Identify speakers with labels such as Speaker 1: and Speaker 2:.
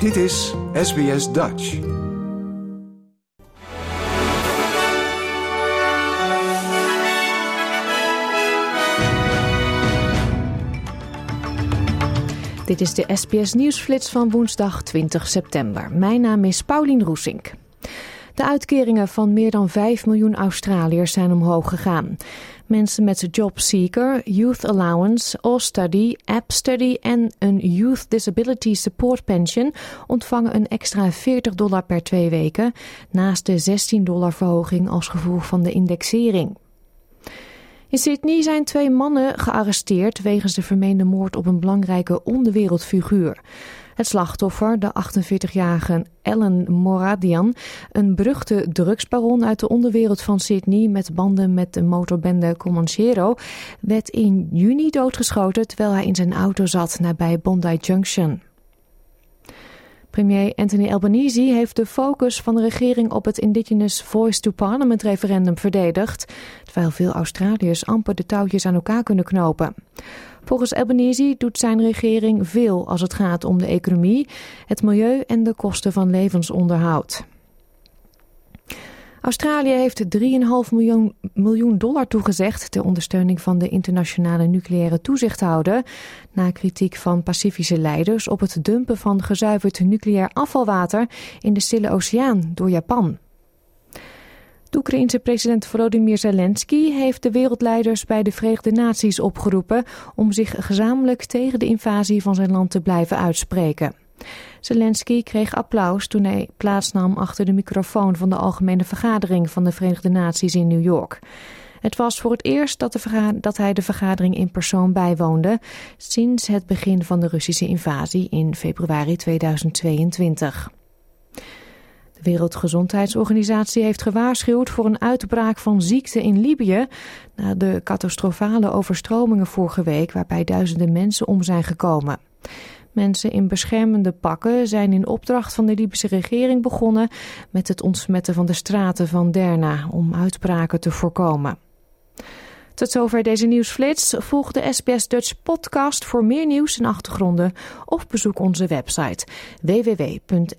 Speaker 1: Dit is SBS Dutch.
Speaker 2: Dit is de SBS Nieuwsflits van woensdag 20 september. Mijn naam is Paulien Roesink. De uitkeringen van meer dan 5 miljoen Australiërs zijn omhoog gegaan. Mensen met JobSeeker, Youth Allowance, All-Study, App Study en een Youth Disability Support Pension ontvangen een extra 40 dollar per twee weken, naast de 16 dollar verhoging als gevolg van de indexering. In Sydney zijn twee mannen gearresteerd wegens de vermeende moord op een belangrijke onderwereldfiguur. Het slachtoffer, de 48-jarige Ellen Moradian, een beruchte drugsbaron uit de onderwereld van Sydney met banden met de motorbende Comanchero, werd in juni doodgeschoten terwijl hij in zijn auto zat nabij Bondi Junction. Premier Anthony Albanese heeft de focus van de regering op het Indigenous Voice to Parliament referendum verdedigd, terwijl veel Australiërs amper de touwtjes aan elkaar kunnen knopen. Volgens Albanese doet zijn regering veel als het gaat om de economie, het milieu en de kosten van levensonderhoud. Australië heeft 3,5 miljoen, miljoen dollar toegezegd ter ondersteuning van de internationale nucleaire toezichthouder. Na kritiek van Pacifische leiders op het dumpen van gezuiverd nucleair afvalwater in de Stille Oceaan door Japan. De Oekraïense president Volodymyr Zelensky heeft de wereldleiders bij de Verenigde Naties opgeroepen om zich gezamenlijk tegen de invasie van zijn land te blijven uitspreken. Zelensky kreeg applaus toen hij plaatsnam achter de microfoon van de Algemene Vergadering van de Verenigde Naties in New York. Het was voor het eerst dat, dat, hij de vergadering in persoon bijwoonde sinds het begin van de Russische invasie in februari 2022. De Wereldgezondheidsorganisatie heeft gewaarschuwd voor een uitbraak van ziekte in Libië na de catastrofale overstromingen vorige week waarbij duizenden mensen om zijn gekomen. Mensen in beschermende pakken zijn in opdracht van de Libische regering begonnen met het ontsmetten van de straten van Derna om uitbraken te voorkomen. Tot zover deze nieuwsflits. Volg de SBS Dutch podcast voor meer nieuws en achtergronden of bezoek onze website www.sbs.com.au